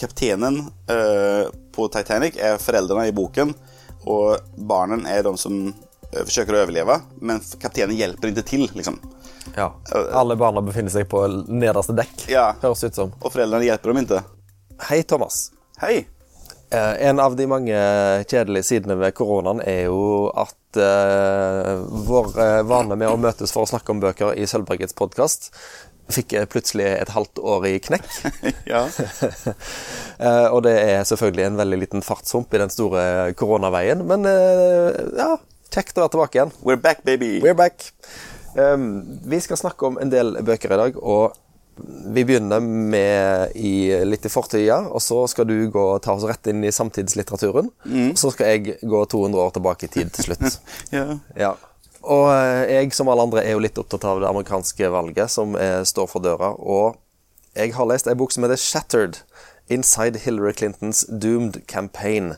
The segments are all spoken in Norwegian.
Kaptenen uh, på Titanic er foreldrene i boken, og barnen er de som uh, forsøker å overleve, men kaptenen hjelper ikke til, liksom. Ja. Alle barna befinner seg på nederste dekk, Ja. høres ut som. Og foreldrene hjelper dem ikke. Hei, Thomas. Hei! Eh, en av de mange kjedelige sidene ved koronaen er jo at eh, vår eh, vane med å møtes for å snakke om bøker i Sølvbergets podkast fikk jeg plutselig et halvt år i knekk. Ja. Eh, og det er selvfølgelig en veldig liten fartshump i den store koronaveien, men eh, ja, kjekt å være tilbake igjen. We're back, baby! We're back. Um, vi skal snakke om en del bøker i dag, og vi begynner med i, litt i fortida, og så skal du gå ta oss rett inn i samtidslitteraturen. Og så skal jeg gå 200 år tilbake i tid til slutt. Ja. ja. Og eh, jeg, som alle andre, er jo litt opptatt av det amerikanske valget som er, står for døra. Og jeg har lest ei bok som heter Shattered. Inside Hillary Clintons Doomed Campaign.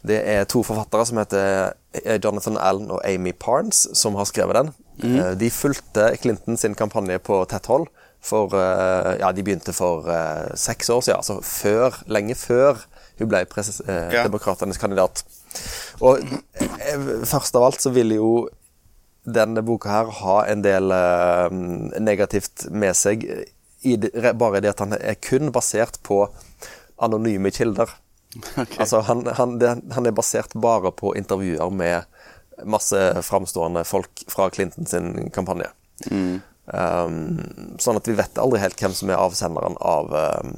Det er to forfattere som heter eh, Jonathan Allen og Amy Parnes, som har skrevet den. Mm. De fulgte Clinton sin kampanje på tett hold. For, eh, ja, de begynte for eh, seks år siden, altså før, lenge før hun ble eh, Ja. demokratenes kandidat. Og eh, først av alt så ville jo denne boka her ha en del eh, negativt med seg. I det, bare det at han er kun basert på anonyme kilder. Altså han, han, det, han er basert bare på intervjuer med masse framstående folk fra Clinton sin kampanje. Um, sånn at vi vet aldri helt hvem som er avsenderen av um,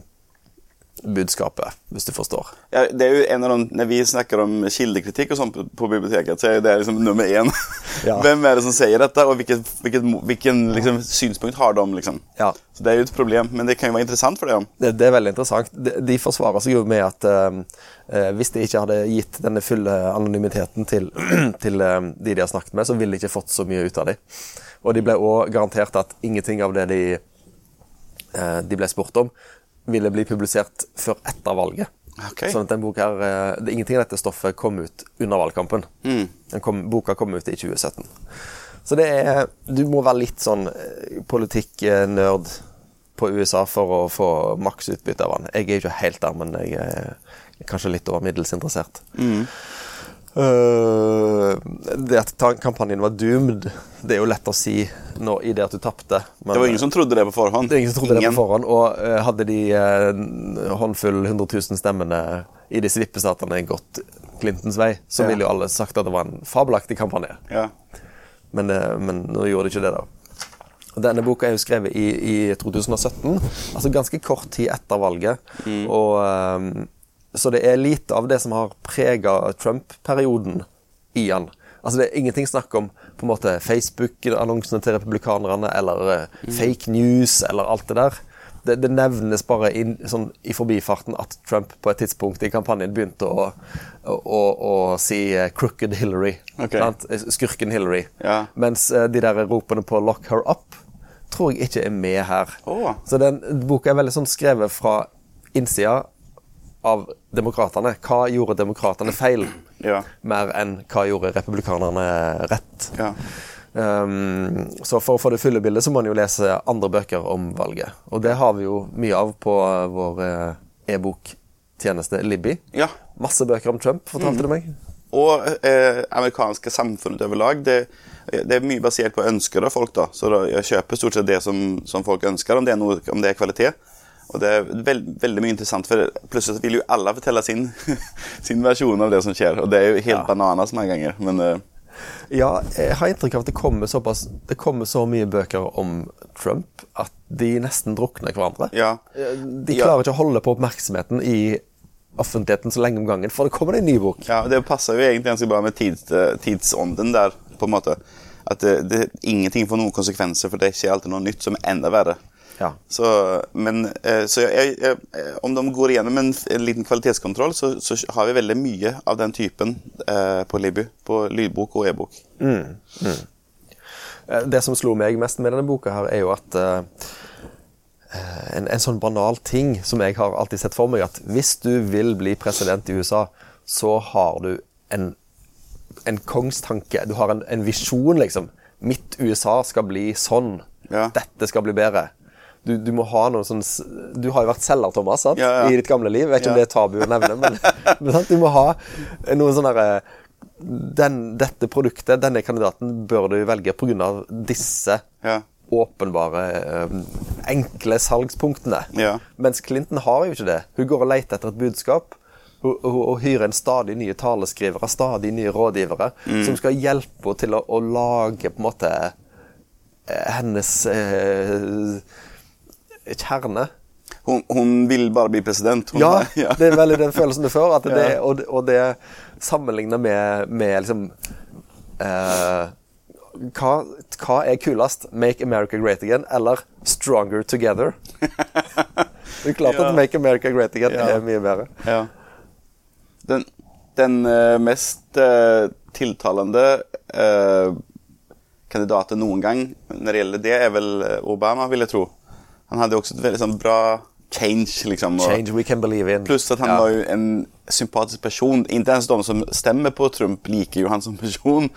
budskapet, hvis du forstår. Ja, det er jo en av de, Når vi snakker om kildekritikk og sånt på, på biblioteket så er det liksom nummer en. Ja. Hvem er det som sier dette, og hvilket, hvilket, hvilken liksom, synspunkt har de? Liksom? Ja. Så det er jo et problem, men det kan jo være interessant for dem. Det, det er veldig interessant. De, de forsvarer seg jo med at eh, hvis de ikke hadde gitt denne fulle anonymiteten til, til uh, de de har snakket med, så ville de ikke fått så mye ut av dem. Og de ble òg garantert at ingenting av det de, uh, de ble spurt om, ville bli publisert før etter valget. Okay. Sånn at den boka her, eh, det, Ingenting av dette stoffet kom ut under valgkampen. Den kom, boka kom ut i 2017. Så det er Du må være litt sånn politikknerd politikk-nerd på USA for å få maks utbytte av den. Jeg er jo ikke helt der, men jeg er kanskje litt over middels interessert. Øh, det at kampanjen var doomed, det er jo lett å si nå i det at du tapte. men- Det var ingen som trodde det på forhånd. det ingen som trodde Ingen. det på forhånd. Og eh, hadde de uh, håndfull 100 000 stemmene i disse vippestatene gått Clintons vei, så Ja. ville jo alle sagt at det var en fabelaktig kampanje. Ja. Men, eh, men nå gjorde de ikke det, da. Denne boka er jo skrevet i, i 2017, altså ganske kort tid etter valget. Og, eh, så det er lite av det som har prega Trump-perioden i han. Altså Det er ingenting snakk om på en måte Facebook-annonsene til republikanerne eller mm. fake news eller alt det der. Det, det nevnes bare in, sånn, i forbifarten at Trump på et tidspunkt i kampanjen begynte å, å, å, å si eh, 'crooked Hillary'. Okay. sant? Skurken Hillary. Ja. Mens eh, de der ropene på 'lock her up' tror jeg ikke er med her. Oh. Så den boka er veldig sånn skrevet fra innsida av demokratene. Hva gjorde demokratene feil? Ja. Mer enn hva gjorde republikanerne rett? Ja. Um, så for å få det fulle bildet så må man jo lese andre bøker om valget. Og det har vi jo mye av på vår eh, e-boktjeneste Libby. Ja. Masse bøker om Trump, fortalte du meg. Og eh, amerikanske samfunnet overlag, det, det er mye basert på ønsker av folk. da. Så da, jeg kjøper stort sett det som, som folk ønsker, om det noe, om det er kvalitet. Og det er veld, veldig mye interessant, for plutselig vil jo alle fortelle sin, sin versjon av det som skjer. Og det er jo helt Ja. bananas mange ganger. Men uh... Ja, jeg har inntrykk av at det kommer såpass Det kommer så mye bøker om Trump at de nesten drukner hverandre. ja. De Ja. klarer ikke å holde på oppmerksomheten i offentligheten så lenge om gangen, for det kommer en ny bok. Ja, det passer jo egentlig ganske bra med tids, eh, tidsånden der, på en måte. At det, det, ingenting får noen konsekvenser, for det skjer alltid noe nytt som er enda verre. Ja. Så, men, eh, så jeg, jeg, jeg, om de går igjennom en, en liten kvalitetskontroll, så, så har vi veldig mye av den typen eh, på Libby. På lydbok og e-bok. Eh, Det som slo meg mest med denne boka, her er jo at eh, en, en sånn banal ting som jeg har alltid sett for meg, at hvis du vil bli president i USA, så har du en, en kongstanke. Du har en, en visjon, liksom. Mitt USA skal bli sånn. Ja. Dette skal bli bedre. Du, du må ha noe sånn Du har jo vært selger, Thomas, sant? Ja, ja. i ditt gamle liv. Jeg Vet ikke om det er tabu å nevne, men, men sant? du må ha noe sånn derre den, Dette produktet, denne kandidaten, bør du velge pga. disse Ja. åpenbare, eh, enkle salgspunktene. Ja. Mens Clinton har jo ikke det. Hun går og leter etter et budskap. Hun, hun, hun hyrer en stadig nye taleskrivere, stadig nye rådgivere, Mm. som skal hjelpe henne til å, å lage på en måte eh, hennes eh, kjerne. Hun, hun, vil bare bli president. Hun, Ja, ja. det er veldig den følelsen du får. At det, Ja. og, det- og det sammenlignet med, med liksom eh, hva, hva er kulest? Make America Great Again eller Stronger Together? Det er klart Ja. at Make America Great Again Ja. er mye bedre. Ja. Den, den eh, mest uh, tiltalende uh, kandidaten noen gang når det gjelder det er väl eh, Obama, vil jeg tro. Han hade också ett väldigt sånn bra change. Liksom, Change we can believe in. Plus att han Ja. var ju en sympatisk person. Inte ens de som stämmer på Trump liker ju han som person.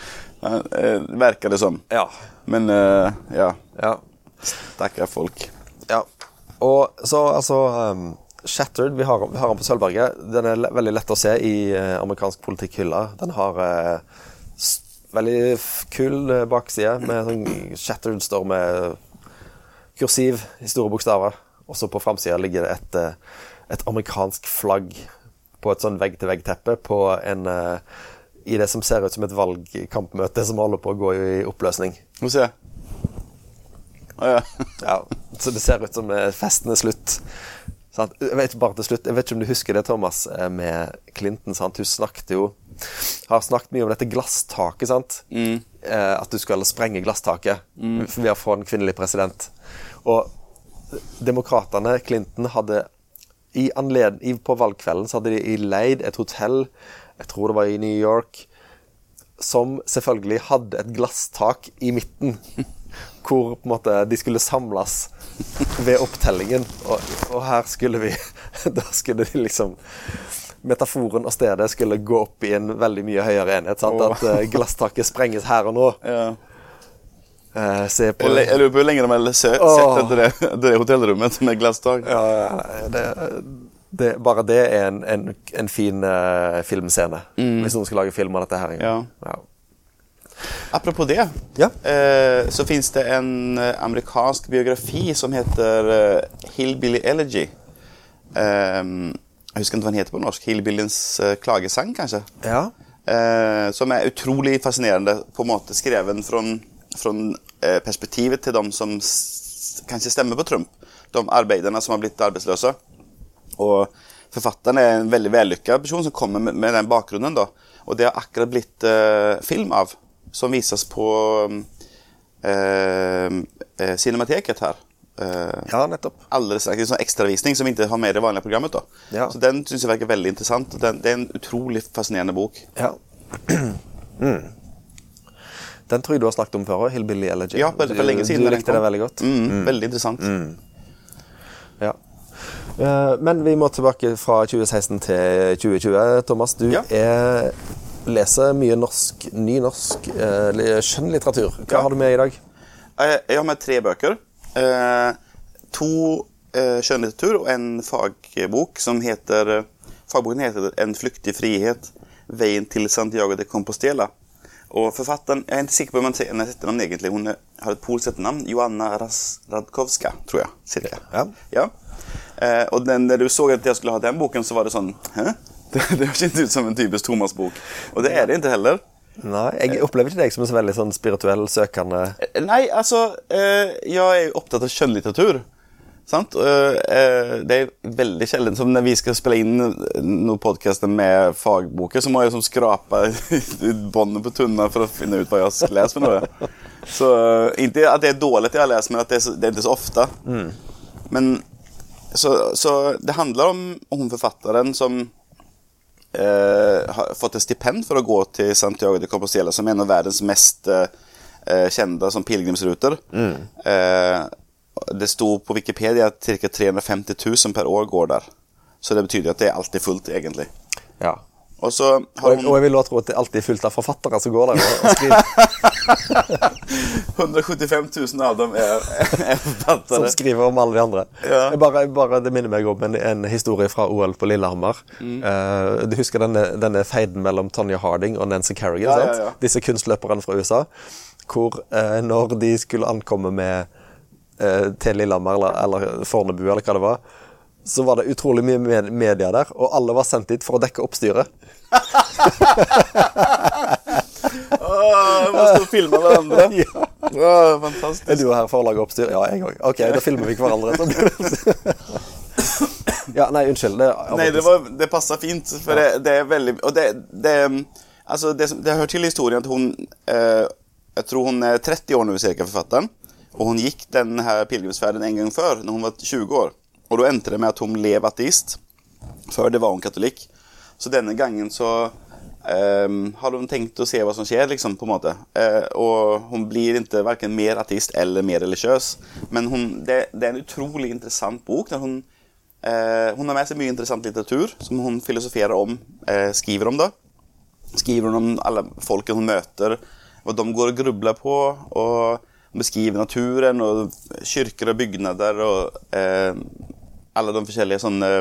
Eh, verkar det som. Ja. Men eh, ja, Ja. stackar folk. ja. Og så altså um, Shattered, vi har, vi har den på Sølvberget. Den er veldig lett å se i uh, amerikansk politikkhylle. Den har uh, veldig kul eh, bakside med sånn Shattered står med kursiv i store bokstaver. Og så på framsida ligger det et, eh, et amerikansk flagg på et sånn vegg-til-vegg-teppe på en eh, I det som ser ut som et valgkampmøte som holder på å gå i oppløsning. Får se. Å ja. Ja, så det ser ut som eh, festen er slutt. Sant? Jeg vet bare til slutt Jeg vet ikke om du husker det, Thomas, med Clinton. Sant? Hun snakket jo Har snakket mye om dette glasstaket, sant? Eh, at du skal sprenge glasstaket ved å få en kvinnelig president. Og demokratene, Clinton, hadde i anled i, På valgkvelden så hadde de leid et hotell, jeg tror det var i New York, som selvfølgelig hadde et glasstak i midten. Hvor på en måte de skulle samles ved opptellingen. Og, og her skulle vi Da skulle de liksom Metaforen og stedet skulle gå opp i en veldig mye høyere enhet. Sant? Oh. At uh, glasstaket sprenges her og nå. Ja. Uh, se på Jeg jeg lurer på hvor lenge de har sett etter det, det hotellrommet med glasstak. Ja, ja, det, det, bare det er en, en, en fin uh, filmscene. Hvis noen skal lage film av dette her. Ja. Ja. Apropos det, Ja. eh, så fins det en amerikansk biografi som heter Hillbilly Elegy. Eh, jeg husker ikke hva den heter på norsk. Hillbillyens eh, klagesang, kanskje? ja. Eh, som er utrolig fascinerende, på en måte skreven fra, fra eh, perspektivet til de som kanskje stemmer på Trump. De arbeiderne som har blitt arbeidsløse. Og forfatteren er en veldig vellykka person som kommer med, med den bakgrunnen. da. Og det har akkurat blitt eh, film av, som vises på eh, eh, Cinemateket her. Eh, ja, nettopp. Alldeles en sånn ekstravisning som ikke har med i det vanlige programmet. da. Ja. Så Den synes jeg virker veldig interessant. Den, det er en utrolig fascinerende bok. Ja. mm. Den tror jeg du har snakket om før òg, Hillbilly Elegy. Ja, for, for lenge siden. Du likte den veldig godt. Mm, Veldig interessant. Ja. Eh, Men vi må tilbake fra 2016 til 2020. Thomas, du Ja. er, leser mye norsk, ny norsk eh, skjønnlitteratur. Hva har du med i dag? Jeg har med tre bøker. Eh, to eh, skjønnlitteratur og en fagbok som heter Fagboken heter 'En flyktig frihet. Veien til Santiago de Compostela'. Og forfatteren Jeg er ikke sikker på om sier hennes etternavn egentlig. Hun har et polsk etternavn. Joanna Radkowska, tror jeg. Cirka. Ja. Ja. Eh, og den, når du så at jeg skulle ha den boken, så var det sånn Hæ? Det, det høres ikke ut som en typisk Thomas-bok. Og det er det ikke heller. Nei, Jeg opplever ikke deg som en så veldig sånn spirituell, søkende Nei, altså eh, Jeg er opptatt av skjønnlitteratur. Sant? Eh, eh, det er veldig sjelden som når vi skal spille inn noen podkaster med fagboker, så må jeg liksom skrape båndet på tunna for å finne ut hva jeg har lest for noe. Så eh, Ikke at det er dårlig jeg har lest, men at det er, det ikke så ofte. Men så, så det handler om om forfatteren som eh, har fått et stipend for å gå til Santiago de Compostela, som er en av verdens mest eh, eh, kända som pilgrimsruter. Eh, det sto på Wikipedia at ca. 350 000 per år går der. Så det betyr at det er alltid fullt, egentlig. Ja. Og så har Og, jeg, og jeg vil også tro at det alltid er fullt av forfattere som går der og, og skriver. 175 000 av dem er, er Som skriver om alle de andre. Ja. Bare, bare, det minner meg om en, en historie fra OL på Lillehammer. Mm. Uh, du husker denne, denne feiden mellom Tonya Harding og Nancy Kerrigan? Ja, ja. Disse kunstløperne fra USA. Hvor uh, når de skulle ankomme med uh, til Lillehammer eller, eller Fornebu, eller hva det var, så var det utrolig mye med media der, og alle var sendt dit for å dekke oppstyret. Åh, må stå og filme hverandre. Ja. Åh, fantastisk. Er du her for å lage oppstyr? Ja, jeg òg. Ok, da filmer vi hverandre. Så ja, nei, unnskyld. Det, Nei, det, var, det passa fint. For det, det er veldig Og det, det Altså, det, det hører til historien at hun eh, Jeg tror hun er 30 år nå, cirka, forfatteren. Og hun gikk denne pilegrimsferden en gang før, når hun var 20 år. Og da endte det med at hun ble ateist. Før det var hun katolikk. Så denne gangen så eh, har hun tenkt å se hva som skjer, liksom, på en måte. Uh, og hun blir ikke verken mer ateist eller mer religiøs. Men hun, det, det er en utrolig interessant bok. hun uh, hun har med seg mye interessant litteratur som hun filosoferer om, uh, skriver om. da. Skriver om alle folket hun møter, hva de går og grubler på. Og beskriver naturen og kirker og bygninger og alle de forskjellige sånne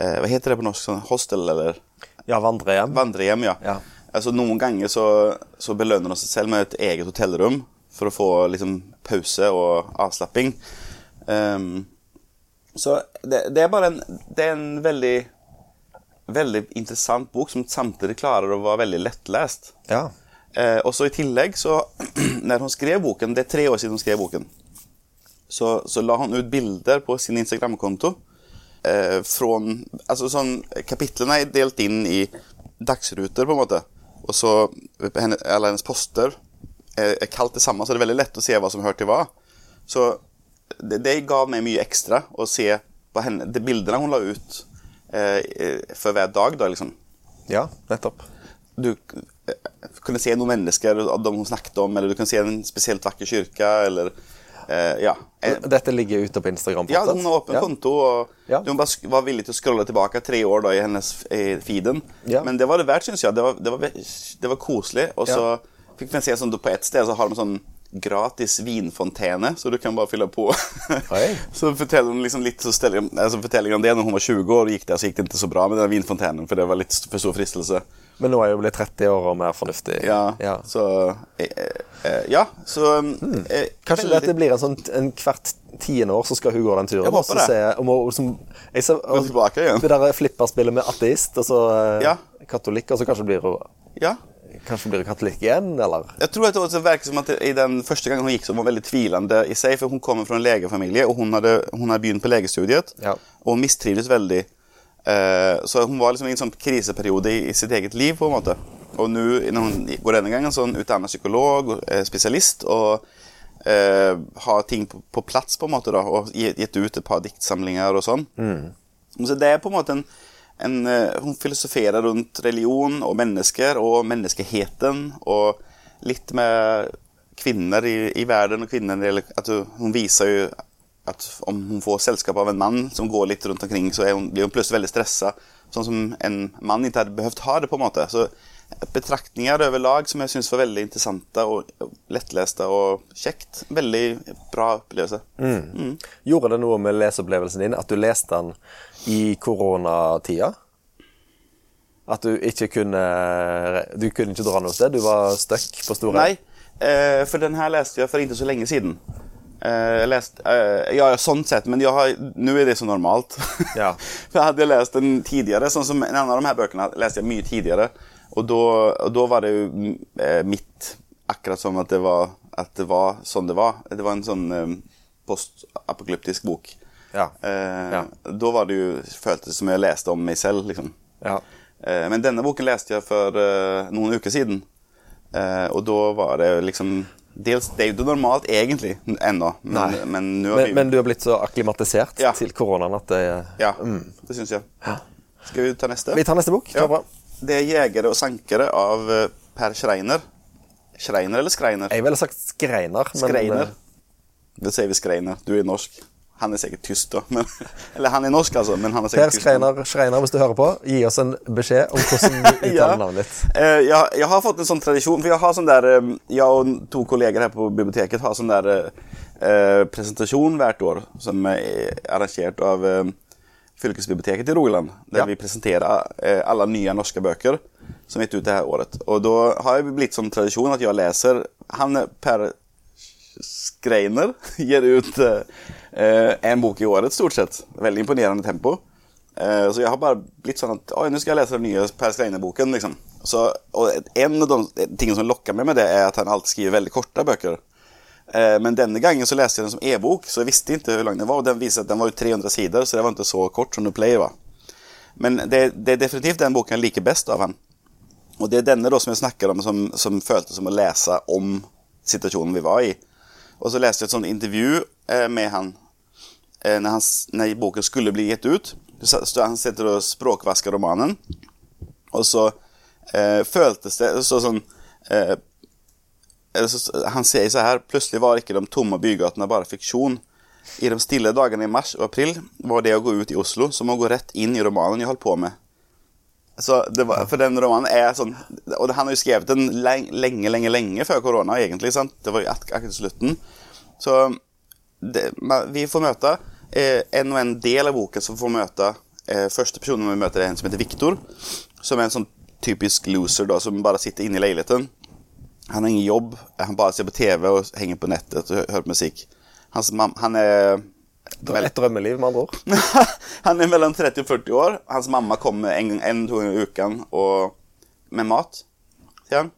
Hva heter det på norsk? Sånn hostel, eller? Ja, vandrehjem. Vandrehjem, ja. Ja. Altså, noen ganger så, så belønner vi seg selv med et eget hotellrom for å få liksom, pause og avslapping. Um, så det, det er bare en, det er en veldig, veldig interessant bok som samtidig klarer å være veldig lettlest. Ja. Eh, og så i tillegg, så Når hun skrev boken Det er tre år siden hun skrev boken. Så, så la hun ut bilder på sin Instagram-konto. Eh, fra altså sånn, Kapitlene er delt inn i dagsruter, på en måte. Og så henne, alle hennes poster er, er kalt det samme, så det er veldig lett å se hva som hører til hva. Så det, det ga meg mye ekstra å se på henne, de bildene hun la ut eh, eh, for hver dag. da liksom ja, nettopp. du eh, kunne se noen mennesker av dem hun snakket om, eller du kunne se en spesielt vakker kirke, eller eh, Ja. Eh, Dette ligger ute på Instagram? ja, hun har åpen Ja. konto, og Ja. hun var villig til å scrolle tilbake tre år da i hennes feeden. Ja. Men det var det verdt, syns jeg. Det var, det, var, det var koselig. Og så fikk vi se sånn, på ett sted så har de sånn gratis vinfontene, så du kan bare fylle på. Så forteller hun liksom litt så steller, altså forteller om det når hun var 20 år gikk der, så gikk det ikke så bra med den vinfontenen, for det var litt for stor fristelse. Men nå er jeg jo blitt 30 år og mer fornuftig. Ja, Ja. så eh, eh, Ja, så eh, Kanskje veldig- dette blir en sånn en hvert tiende år så skal hun gå den turen. Jeg håper det. Se, og må, som, jeg ser, og, tilbake igjen. Det der flipperspillet med ateist og så eh, Ja. katolikk, og så kanskje blir hun Ja. Kanskje blir katolikk igjen, eller? Jeg tror at det også verker som at i den første gangen hun gikk, så var hun veldig tvilende i seg, for hun kommer fra en legefamilie, og hun hadde, hun hadde begynt på legestudiet, Ja. og hun mistrivdes veldig. Eh, så hun var liksom i en sånn kriseperiode i, i sitt eget liv, på en måte. Og nå, når hun går denne gangen, så er hun utdannet psykolog, eh, spesialist, og eh, har ting på, på plass, på en måte, da, og gitt ut et par diktsamlinger og sånn. Så det er på en måte en, en eh, Hun filosoferer rundt religion og mennesker og menneskeheten og litt med kvinner i, i verden og kvinner at hun, viser jo at om hun får selskap av en mann som går litt rundt omkring, så hun, blir hun plutselig veldig stressa. Sånn som en mann ikke hadde behøvd ha det, på en måte. Så betraktninger over lag som jeg syns var veldig interessante og lettleste og kjekt. Veldig bra opplevelse. Gjorde det noe med leseopplevelsen din at du leste den i koronatida? At du ikke kunne Du kunne ikke dra noe sted? Du var stuck på Store? Nei, eh, for den her leste jeg for ikke så lenge siden. Eh, jeg leste, eh, ja, sånn sett, men nå er det så normalt. Ja. for jeg hadde lest den tidligere, sånn som en av de her bøkene leste jeg mye tidligere. Og da, og da var det mm, eh, mitt akkurat som at det, var, at det var sånn det var. Det var en sånn eh, postapokalyptisk bok. Ja. Eh, Ja. Da var det jo, føltes det som jeg leste om meg selv, liksom. Ja. Eh, Men denne boken leste jeg for eh, noen uker siden. Eh, og da var det liksom dels, Det er jo normalt egentlig ennå, men, men Men, vi men du har blitt så akklimatisert Ja. til koronaen at det Ja, det syns jeg. Skal vi ta neste? Vi tar neste bok. Ja. Kjør bra. Det er 'Jegere og sankere' av eh, Per Schreiner. Schreiner eller Skreiner? Jeg ville sagt Skreiner. men, Skreiner. eh, Det sier vi Skreiner. Du er norsk. Han er sikkert tysk, da. Men, eller han er norsk, altså. Men han er Per tysk. Skreiner, Schreiner, hvis du hører på, gi oss en beskjed om hvordan du uttaler Ja. navnet ditt. Eh, jeg, jeg har fått en sånn tradisjon, for jeg har sånn der Jeg og to kolleger her på biblioteket har sånn der eh, presentasjon hvert år som er arrangert av eh, Fylkesbiblioteket i Rogaland. Der Ja. vi presenterer eh, alle nye norske bøker som er gitt ut det her året. Og da har det blitt som tradisjon at jeg leser Han er Per Skreiner gir ut eh, en bok i året, stort sett. Veldig imponerende tempo. Eh, så jeg har bare blitt sånn at nå skal jeg lese den nye Per Skreiner-boken. Liksom. Så, og en av de tingene som lokker meg med det, er at han alltid skriver veldig korte bøker. Eh, men denne gangen så leste jeg den som e-bok, så jeg visste ikke hvor lang den var. Og den viser at den var jo 300 sider, så det var ikke så kort som det pleier å. Men det, det er definitivt den boken jeg liker best av han. Og det er denne da som jeg snakker om, som, som føltes som å lese om situasjonen vi var i. Og så leste jeg et sånt intervju eh, med han eh, når, han når boken skulle bli gitt ut. Så, han sitter og språkvasker romanen. Og så eh, føltes det så sånn eh, Han sier så her Plutselig var ikke de tomme bygatene bare fiksjon. I de stille dagene i mars og april var det å gå ut i Oslo som å gå rett inn i romanen jeg holdt på med. Var, for den romanen er sånn Og han har jo skrevet den lenge, lenge, lenge før korona, egentlig. sant? Det var jo ak- akkurat slutten. Så det, vi får møte eh, en og en del av boken som får møte eh, Første personen vi møter, er en som heter Viktor. Som er en sånn typisk loser da, som bare sitter inne i leiligheten. Han har ingen jobb, han bare ser på TV og henger på nettet og hører på musikk. Hans mam han er Et drømmeliv, med andre ord. han er mellom 30 og 40 år. Hans mamma kommer en, en to ganger i uken og, med mat til han.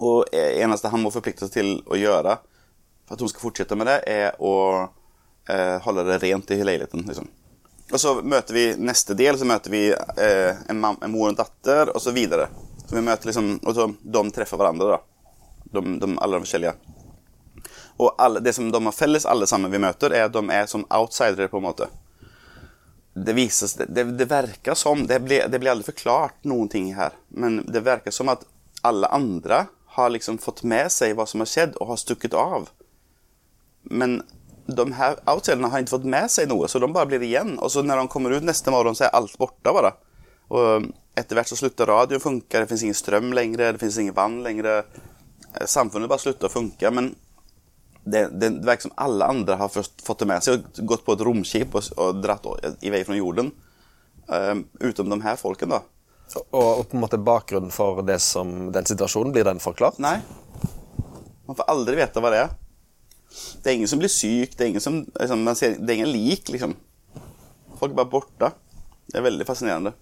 Og det eneste han må forplikte seg til å gjøre for at hun skal fortsette med det, er å eh, holde det rent i leiligheten. Liksom. Og så møter vi neste del, så møter vi eh, en, en mor og en datter, og så videre. Så vi møter liksom, og så de treffer hverandre, da. De, de, alle de forskjellige. Og alle, det som de har felles, alle sammen vi møter, er at de er som outsidere, på en måte. Det vises, det, det, verker som det blir, det blir aldri forklart noen ting her, men det verker som at alle andre har liksom fått med seg hva som har skjedd, og har stukket av. Men de her outsiderne har ikke fått med seg noe, så de bare blir igjen. Og så når de kommer ut neste morgen, så er alt borte bare. Og etter hvert så slutter radioen funke, det fins ingen strøm lenger, det fins ingen vann lenger. Eh, Samfunnet bare slutter å funke. Men det, det, det virker som alle andre har først fått det med seg og gått på et romskip og, og dratt i vei fra jorden. Uh, utenom de her folkene, da. Og, og på en måte bakgrunnen for det som, den situasjonen, blir den forklart? Nei. Man får aldri vite hva det er. Det er ingen som blir syk, det er ingen, som, liksom, man ser, det er ingen lik, liksom. Folk er bare borte. Det er veldig fascinerende.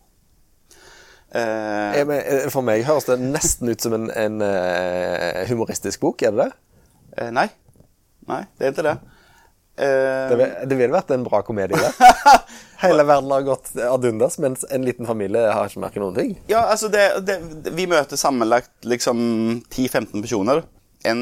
Eh, Eh, For meg høres det nesten ut som en, en eh, humoristisk bok, er det det? eh, nei. Nei, det er ikke det. Eh, Det, det ville vært en bra komedie, det. Hele verden har gått ad undas, mens en liten familie har ikke merket noen ting. Ja, altså det, det, Vi møter sammenlagt liksom 10-15 personer. En,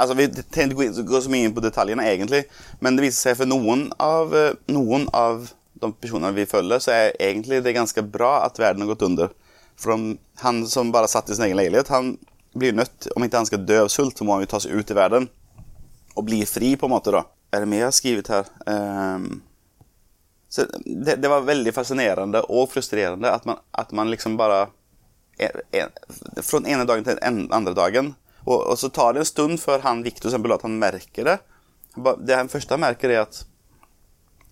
altså Vi trenger ikke gå så mye inn på detaljene, egentlig, men det viser seg for noen av, eh, noen av de personene vi følger, så er egentlig det ganske bra at verden har gått under. For de, han som bare satt i sin egen leilighet, han blir nødt Om ikke han skal dø av sult, så må han jo ta seg ut i verden og bli fri, på en måte. da. Er det mer jeg har skrevet her? Um, så det, det var veldig fascinerende og frustrerende at man, at man liksom bare en, en, Fra ene dagen til den andre dagen. Og, og så tar det en stund før han Victor eksempel, at han merker det. Det han første han merker, er at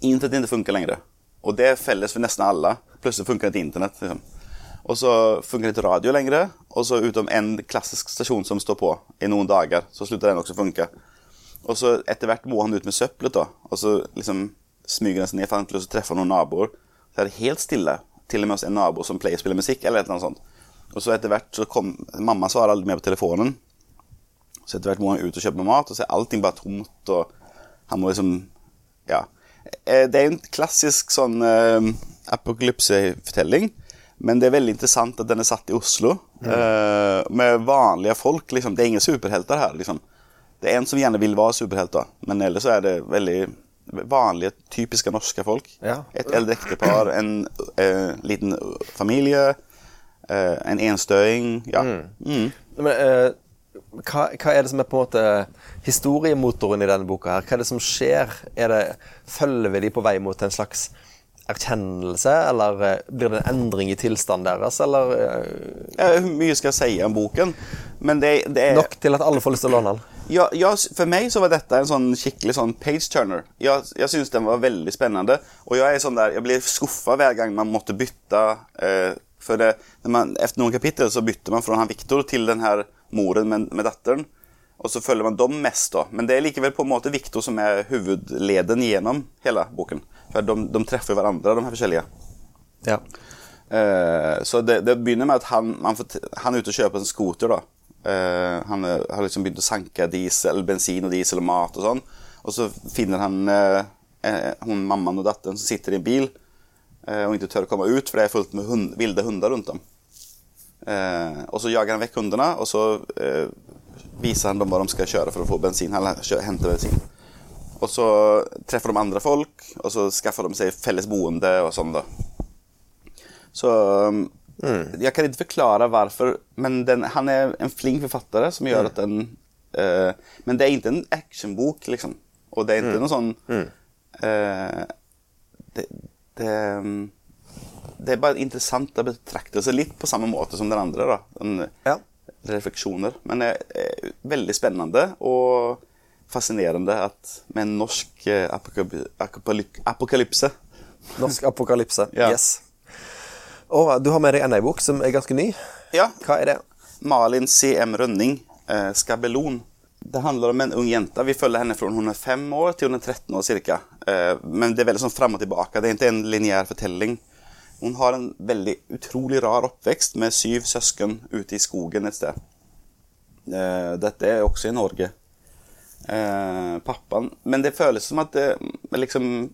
internett ikke funker lenger. Og det er felles for nesten alle. Plutselig funker ikke internett. Liksom. Og så funker ikke radio lenger. Og så utom en klassisk stasjon som står på i noen dager, så slutter den også å funke. Og så etter hvert må han ut med søppelet, da. Og så liksom smyger han seg ned, for han til å treffe noen naboer. Så er det helt stille. Til og med hos en nabo som pleier spiller spille musikk, eller annet sånt. Og så etter hvert så kom Mamma svarer aldri mer på telefonen. Så etter hvert må han ut og kjøpe mat, og så er allting bare tomt, og han må liksom Ja. Eh, Det er en klassisk sånn uh, apokalypsefortelling, men det er veldig interessant at den er satt i Oslo, eh, med vanlige folk, liksom. Det er ingen superhelter her, liksom. Det er en som gjerne vil være superhelter, men ellers så er det veldig vanlige, typiske norske folk. Ja. Et eldre ektepar, en uh, liten familie, uh, en enstøing Ja. Mm. Men, eh, hva, hva er det som er på en måte historiemotoren i denne boka? her? Hva er det som skjer? Er det, følger vi de på vei mot en slags erkjennelse, eller eh, blir det en endring i tilstanden deres, eller eh, Ja, mye skal jeg si om boken? Men det, det er Nok til at alle får lyst til å låne den? Ja, ja, for meg så var dette en sånn skikkelig sånn page-turner. Jeg, jeg syns den var veldig spennende. Og jeg er sånn der, jeg blir skuffa hver gang man måtte bytte. Eh, for det, man, Etter noen kapitler så bytter man fra han Victor til den her moren med, med datteren. Og så følger man dem mest, da. Men det er likevel på en måte Victor som er hovedleden gjennom hele boken. For de, de treffer hverandre, de her forskjellige. Ja. Uh, så det, det begynner med at han, man får, han er ute og kjøper en scooter. da. Eh, han har liksom begynt å sanke diesel, bensin og diesel og mat og sånn. Og så finner han eh, hun mammaen og datteren som sitter i en bil og ikke tør å komme ut, for det er fullt med hund, ville hunder rundt dem. Eh, og så jager han vekk hundene, og så eh, viser han dem hva de skal kjøre for å få bensin. Eller henter bensin. Og så treffer de andre folk, og så skaffer de seg felles boende og sånn. da. Så um, Jeg kan ikke forklare hvorfor, men den, han er en flink forfatter som gjør at den eh, Men det er ikke en actionbok, liksom. Og det er ikke noe sånn eh, det, det, um, det er bare interessant å betrakte seg litt på samme måte som den andre. da. Den, Ja. Refleksjoner. Men det er veldig spennende og fascinerende at med en norsk eh, apokaly- apokaly- apokalypse Norsk apokalypse. Ja. Yes. Og du har med deg enda en bok som er ganske ny. Ja, Hva er det? Malin C.M. Rønning, eh, 'Skabelon'. Det handler om en ung jente. Vi følger henne fra hun er fem år til hun er 13 år cirka. Eh, men det er veldig sånn fram og tilbake. Det er ikke en lineær fortelling. Hun har en veldig utrolig rar oppvekst med syv søsken ute i skogen et sted. Eh, dette er også i Norge. Eh, pappaen Men det føles som at det liksom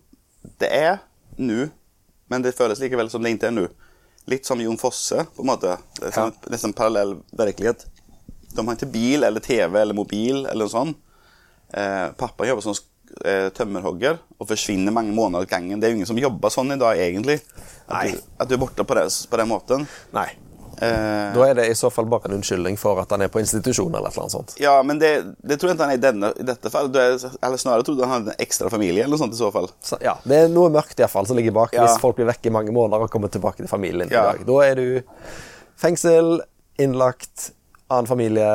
Det er nå, men det føles likevel som det ikke er nå. Litt som Jon Fosse, på en måte. Det er som Ja. en nesten parallell virkelighet. De har ikke bil eller TV eller mobil eller noe sånt. Eh, pappa jobber som eh, tømmerhogger og forsvinner mange måneder av gangen. Det er jo ingen som jobber sånn i dag, egentlig. At, du, at du er borte på, det, på den måten. Nei. Eh, Da er det i så fall bare en unnskyldning for at han er på institusjon eller noe sånt. ja, men det, det tror jeg ikke han er i, denne, i dette fallet. Du er, eller snarere trodde han hadde en ekstra familie eller noe sånt i så fall. Så, ja, Det er noe mørkt i hvert fall som ligger bak Ja. hvis folk blir vekk i mange måneder og kommer tilbake til familien Ja. i dag. Da er du fengsel, innlagt, annen familie,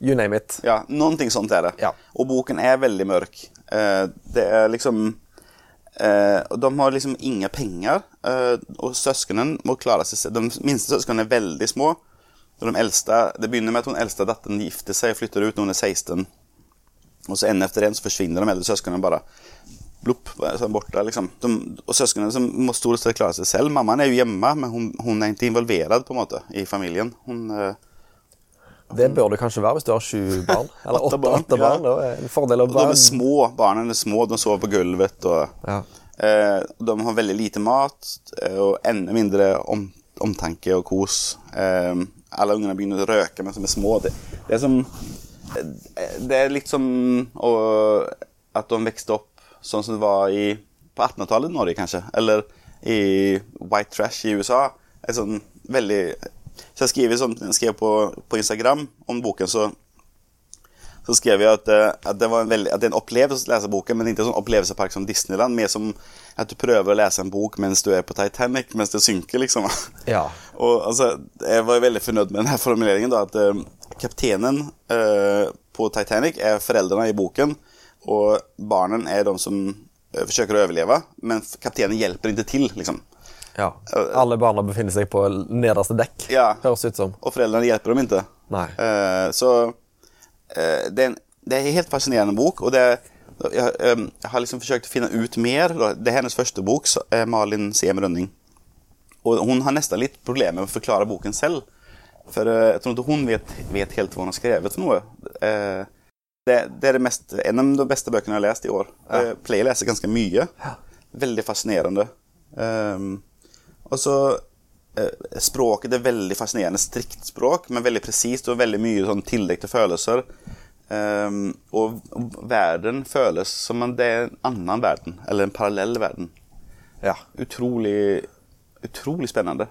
you name it. Ja, noen ting sånt er det. Ja. Og boken er veldig mørk. Eh, det er liksom eh, De har liksom inga penger, eh, og søsknene må klare seg selv. De minste søsknene er veldig små. De eldste, Det begynner med at hun eldste datteren gifter seg og flytter ut når hun er 16. Og så en etter en så forsvinner de eldre søsknene bare. Sånn borte, liksom. De, og søsknene som må stort sett klare seg selv. Mammaen er jo hjemme, men hun, hun er ikke involvert på en måte i familien. Hun... Det bør du kanskje være hvis du har sju barn. Eller Åtte åtte, barn, ja. Da en fordel å Og de er små, barna er små, de sover på gulvet. Og, Ja. eh, de har veldig lite mat eh, og enda mindre om, omtanke og kos. Eh, alle ungene begynner å røke mens de er små. Det, det er som eh, Det er litt som å, at de vokste opp sånn som det var i, på 1800-tallet i Norge, kanskje. Eller i white trash i USA. Er sånn veldig Så jeg skrev, sånn, jeg skrev på, på Instagram om boken, så så skrev jeg at, eh, at, det var en veldig, at det er en opplevelse å lese boken, men ikke en sånn opplevelsepark som Disneyland. Mer som at du prøver å lese en bok mens du er på Titanic, mens det synker, liksom. Ja. Og altså, Jeg var veldig fornøyd med denne formuleringen. da, At uh, kapteinen uh, på Titanic er foreldrene i boken, og barnen er de som eh, forsøker å overleve, men kapteinen hjelper ikke til, liksom. Ja. Alle barna befinner seg på nederste dekk, Ja. høres ut som. Og foreldrene hjelper dem ikke. Eh, så uh, det, er en, det er en helt fascinerende bok, og det jeg, um, jeg har liksom forsøkt å finne ut mer. Det er hennes første bok, så, eh, Malin Sem Rønning. Og hun har nesten litt problemer med å forklare boken selv. For uh, jeg tror ikke hun vet, vet helt hva hun har skrevet for noe. Eh, det, det er det mest, en av de beste bøkene jeg har lest i år. Jeg pleier å lese ganske mye. Veldig fascinerende. Um, og så eh, Språket er veldig fascinerende strikt språk, men veldig presist og veldig mye sånn tillegg til følelser. Um, og, verden føles som om det er en annen verden, eller en parallell verden. Ja. Utrolig, utrolig spennende.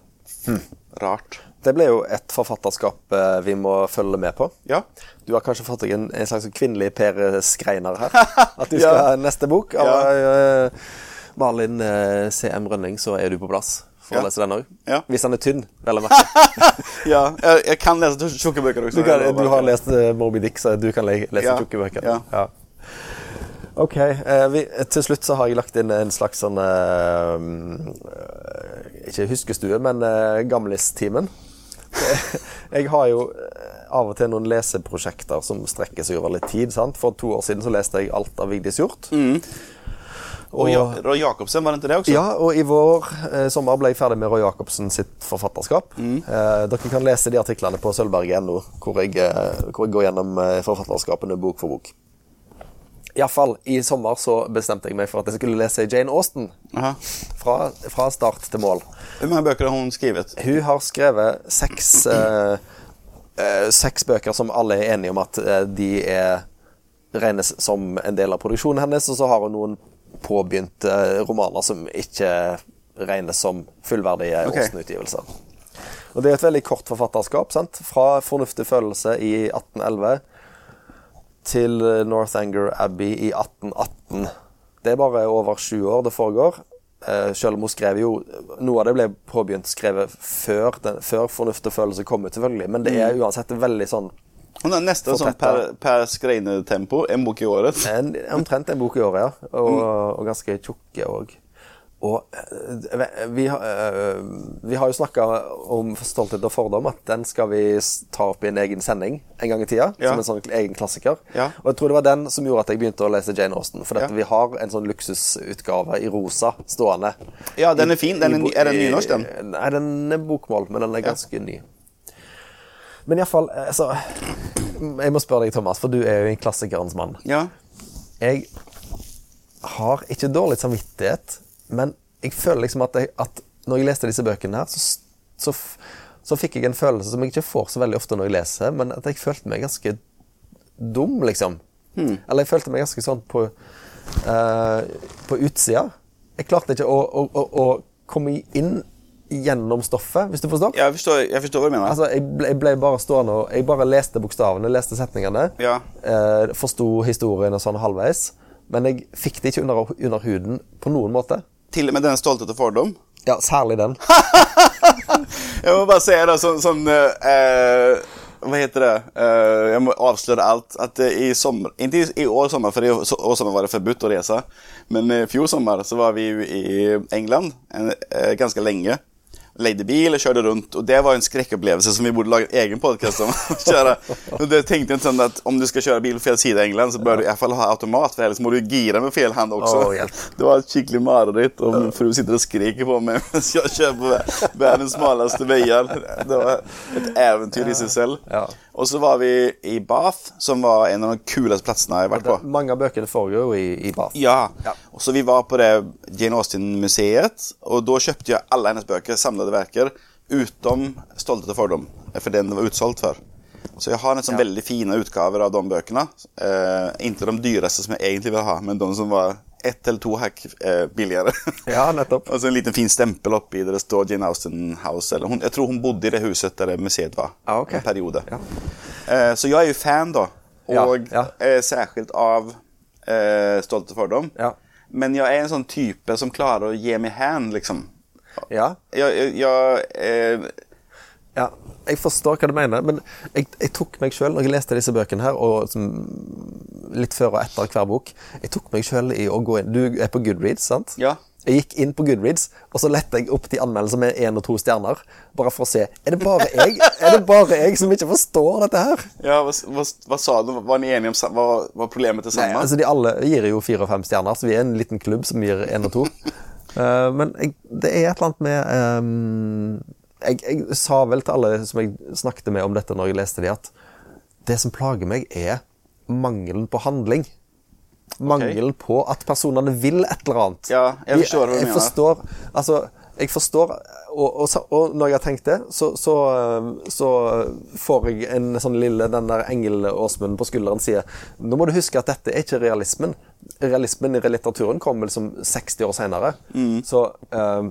Rart. Det ble jo et forfatterskap eh, vi må følge med på. Ja. Du har kanskje fått deg en, en slags kvinnelig Per Skreiner her? At du skal Ja. ha neste bok av Ja. uh, Malin uh, C.M. Rønning, så er du på plass for Ja. å lese den òg. Ja. Hvis den er tynn, vel å merke. ja jeg, jeg kan lese tjukke bøker også. Du, kan, du har lest uh, Moby Dick, så du kan le lese Ja. tjukke bøker. Ja. Ok. eh, vi, til slutt så har jeg lagt inn en slags sånn eh, eh, Ikke huskestue, men eh, Gamlistimen. jeg har jo eh, av og til noen leseprosjekter som strekker seg over litt tid. sant? For to år siden så leste jeg alt av Vigdis Hjorth. Og og Roy Jacobsen, var det ikke det også? Ja, og i vår eh, sommer ble jeg ferdig med Roy Jacobsen sitt forfatterskap. Eh, dere kan lese de artiklene på sølvberget.no, hvor, jeg, eh, hvor jeg går gjennom eh, forfatterskapene bok for bok. Iallfall, i sommer så bestemte jeg meg for at jeg skulle lese Jane Austen. Fra, fra start til mål. Hvor mange bøker har hun skrevet? Hun har skrevet seks, eh, eh, seks bøker som alle er enige om at de er regnes som en del av produksjonen hennes, og så har hun noen påbegynte romaner som ikke regnes som fullverdige okay. Austen-utgivelser. Og Det er et veldig kort forfatterskap. sant? Fra 'Fornuftig følelse' i 1811 til Northanger Abbey i 1818. Det er bare over sju år det foregår. Eh, selv om hun skrev jo Noe av det ble påbegynt skrevet før, den, før 'Fornuft og følelse' kom ut, selvfølgelig. Men det er uansett veldig sånn Nesten sånn per, per skreinetempo, en bok i året. en, Omtrent en bok i året, ja. Og, og ganske tjukke òg. Og eh, vi, eh, vi har jo snakka om Stolthet og fordom, at den skal vi ta opp i en egen sending en gang i tida. Ja. Som en sånn egen klassiker. Ja. Og jeg tror det var den som gjorde at jeg begynte å lese Jane Austen. For Ja. vi har en sånn luksusutgave i rosa stående. Ja, den er fin. Den er, er den nynorsk, den? Nei, den er bokmål, men den er ganske ny. Men iallfall altså, Jeg må spørre deg, Thomas, for du er jo en klassikerens mann. Ja. Jeg har ikke dårlig samvittighet, men jeg føler liksom at, jeg, at når jeg leste disse bøkene her, så, så, så fikk jeg en følelse som jeg ikke får så veldig ofte når jeg leser, men at jeg følte meg ganske dum, liksom. Eller jeg følte meg ganske sånn på, uh, på utsida. Jeg klarte ikke å, å, å, å komme inn gjennom stoffet, hvis du forstår? Jeg forstår, jeg forstår hva du mener. Altså, jeg ble, jeg ble bare stående og Jeg bare leste bokstavene, leste setningene. Ja. Eh, Forsto historien og sånn halvveis. Men jeg fikk det ikke under, under huden på noen måte. Til og med den stolthet og fordom. Ja, særlig den. Jeg må bare si det sånn, sånn eh, Hva heter det? Eh, jeg må avsløre alt. At eh, i sommer Ikke i, år sommer, for i år år sommer var det forbudt å reise. Men i fjor sommer så var vi jo i England en, eh, ganske lenge. Leide bil og kjørte rundt. Og det var en skrekkopplevelse som vi burde lage en egen podkast om. Og det tenkte jeg sånn at Om du skal kjøre bil på feil side av England, så bør du i hvert fall ha automat, for ellers må du gire med feil hand også. Oh. Det var et skikkelig mareritt, og min fru sitter og skriker på meg mens jeg kjører på verdens smaleste veier. Det var et eventyr i seg selv. Ja. Og så var vi i Bath, som var en av de kuleste plassene jeg har vært på. Mange av bøkene foregår jo i, i Bath. Ja. Ja. Og så vi var på det Jane Austen-museet, og da kjøpte jeg alle hennes bøker, samlede verker, utom 'Stolthet og fordom', for den var utsolgt før. Så jeg har nesten Ja. veldig fine utgaver av de bøkene. Eh, ikke de dyreste som jeg egentlig vil ha, men de som var ett eller to hakk eh, billigere. Ja, nettopp. Og så en liten fin stempel oppi der det står Jane Austen House. Eller hun, jeg tror hun bodde i det huset der museet var. Ja, okay. En periode. Ja. Eh, så jeg er jo fan, da. Og ja. Eh, særskilt av eh, Stolte fordom. Ja. Men jeg er en sånn type som klarer å gi meg hand, liksom. Ja. Jeg, jeg, jeg eh, ja. Jeg forstår hva du mener, men jeg, jeg tok meg sjøl, når jeg leste disse bøkene her, og som, litt før og etter hver bok Jeg tok meg sjøl i å gå inn Du er på Goodreads, sant? Ja. Jeg gikk inn på Goodreads, og så lette jeg opp de anmeldelsene med én og to stjerner. Bare for å se Er det bare jeg Er det bare jeg som ikke forstår dette her? ja hva, hva, hva sa du? Var ni enige om hva, hva problemet problemet det Nei, altså De alle gir jo fire og fem stjerner, så vi er en liten klubb som gir én og to. uh, men jeg, det er et eller annet med ehm, jeg, jeg sa vel til alle som jeg snakket med om dette når jeg leste de, at det som plager meg, er mangelen på handling. Mangelen på at personene vil et eller annet. Ja, jeg forstår hva du jeg mener. Forstår, altså, jeg forstår og, og, og når jeg har tenkt det, så, så, så får jeg en sånn lille Den der engel-Åsmund på skulderen sier Nå må du huske at dette er ikke realismen. Realismen i litteraturen kommer liksom 60 år senere. Mm. Så eh,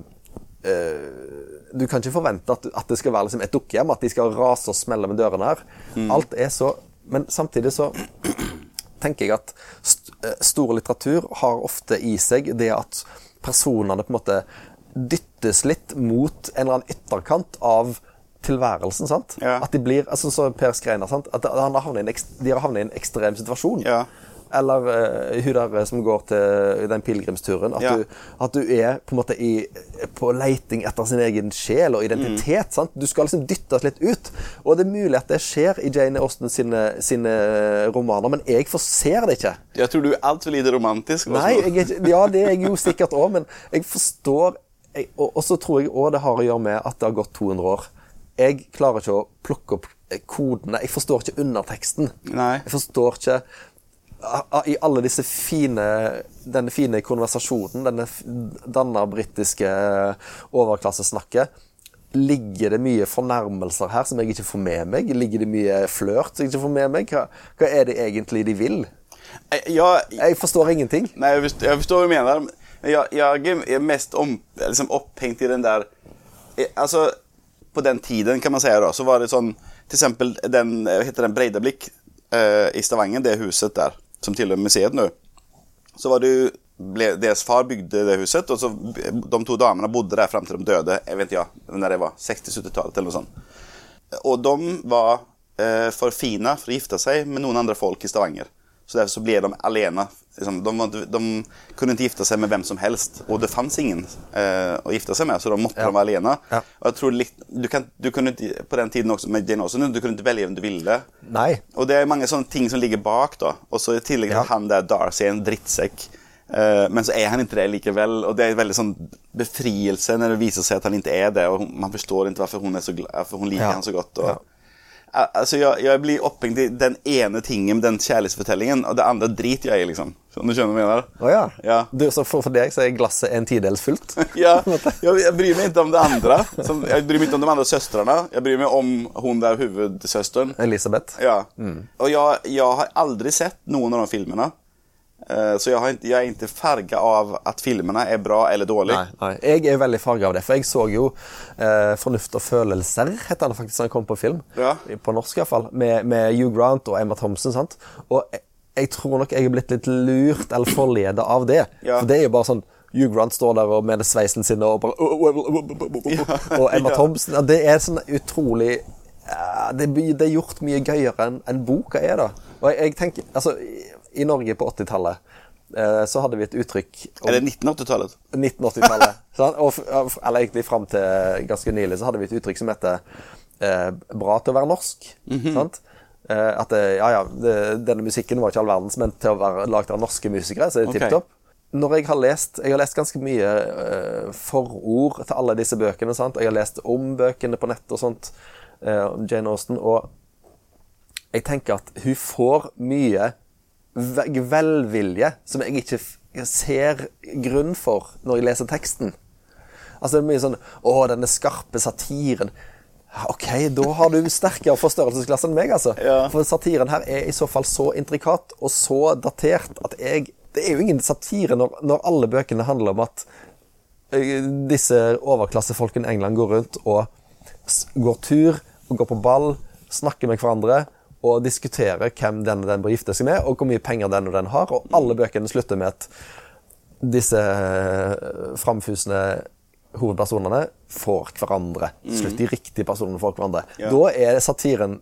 eh, Du kan ikke forvente at, at det skal være liksom et dukkehjem, at de skal rase og smelle med dørene her. Alt er så Men samtidig så tenker jeg at st eh, stor litteratur har ofte i seg det at personene på en måte dyttes litt mot en eller annen ytterkant av tilværelsen. sant? Ja. At de blir, altså så Per Skreiner, sant? at de har havnet i en ekstrem situasjon. Ja. Eller uh, hun der som går til den pilegrimsturen. At, Ja. du, at du er på en måte i, på leiting etter sin egen sjel og identitet. sant? Du skal liksom dyttes litt ut. Og det er mulig at det skjer i Jane Austen sine, sine romaner, men jeg forser det ikke. Jeg tror du er altfor lite romantisk. Også. Nei, jeg ja, det er jeg jo sikkert òg, men jeg forstår jeg, og, og så tror jeg òg det har å gjøre med at det har gått 200 år. Jeg klarer ikke å plukke opp eh, kodene. Jeg forstår ikke underteksten. Nei. Jeg forstår ikke I alle disse fine Denne fine konversasjonen, denne danna britiske overklassesnakket Ligger det mye fornærmelser her som jeg ikke får med meg? Ligger det mye flørt som jeg ikke får med meg? Hva, hva er det egentlig de vil? Eh, Jeg, Jeg forstår ingenting. Nei, jeg forstår, jeg forstår hva du mener. Men jeg, jeg er mest om, liksom opphengt i den der Altså, Alltså, på den tiden kan man si, da, så var det sånn Till exempel den, eh, heter den, Breidablikk eh, i Stavanger, det huset där, som tillhör museet nu. Så var det ju, deras far byggde det huset och så de två damerna bodde där fram till de döde, jag vet inte jag, det var 60-70-talet eller något sånt. Och de var eh, för fina för att gifta sig med någon andra folk i Stavanger. Så därför så blev de alena. Liksom, de, de kunne ikke gifte seg med hvem som helst og det fanns ingen eh, å gifte seg med så da måtte Ja. de være alene. Ja. Og jeg tror litt- du, kan, du kunne på den tiden også med Jane Austen, du kunne ikke velge hvem du ville. Nei. Og det er mange sånne ting som ligger bak da. Og så i tillegg til Ja. han der Darcy er en drittsekk. Eh, men så er han ikke det likevel. og det er en veldig sånn befrielse når det viser seg at han ikke er det. og man forstår ikke hvorfor hun, är så, gla- varför hon liker Ja. han så godt. Og, Ja. Al- Alltså jag, jag blir opphengt i den ene tingen, den kjærlighetsfortellingen, og det andre driter jeg i, liksom. Så du skjønner hva jeg mener? Å ja. Ja. Du, så for, for deg så er glasset en tidels fullt? Ja, Jeg, jeg, bryr meg ikke om det andre. Som, jeg bryr meg ikke om de andre søstrene. Jeg bryr meg om hun der hovedsøsteren. Elisabeth? Ja. Mm. Og jeg, jeg, har aldri sett noen av de filmene. Eh, Så jeg, har jeg er ikke farga av at filmene er bra eller dårlig. Nei, nei. Jeg er veldig farga av det. For jeg så jo eh, 'Fornuft og følelser', heter han faktisk, da han kom på film. Ja. På norsk iallfall. Med, med Hugh Grant og Emma Thompson. sant? Og jeg, tror nok jeg er blitt litt lurt eller forleda av det. Ja. For det er jo bare sånn Hugh Grant står der og med sveisen sin og bare Og Emma Thompson Det er sånn utrolig det, det er gjort mye gøyere enn en boka er, da. Og jeg, jeg tenker Altså, i, Norge på 80-tallet eh, så hadde vi et uttrykk om- Eller 1980-talet. 1980-tallet. sant? og, f- eller egentlig fram til ganske nylig så hadde vi et uttrykk som heter eh, 'bra til å være norsk'. sant? Eh, at det, ja, ja, denne musikken var ikke all verdens, men til å være lagd av norske musikere, så er det Ok. tipp topp. Når jeg har lest Jeg har lest ganske mye eh, forord til alle disse bøkene. sant? Jeg har lest om bøkene på nett og sånt. eh, om Jane Austen. Og jeg tenker at hun får mye velvilje som jeg ikke ser grunn for når jeg leser teksten. Altså det er mye sånn Å, denne skarpe satiren. Ok, da har du sterkere forstørrelsesglass enn meg, altså. Ja. For satiren her er i så fall så intrikat og så datert at jeg Det er jo ingen satire når, når alle bøkene handler om at disse overklassefolkene i England går rundt og går tur og går på ball, snakker med hverandre og diskuterer hvem den og den bør gifte seg med, og hvor mye penger den og den har. Og alle bøkene slutter med at disse framfusende hovedpersonene får hverandre. Slutt, de riktige personene får hverandre. Ja. Da er satiren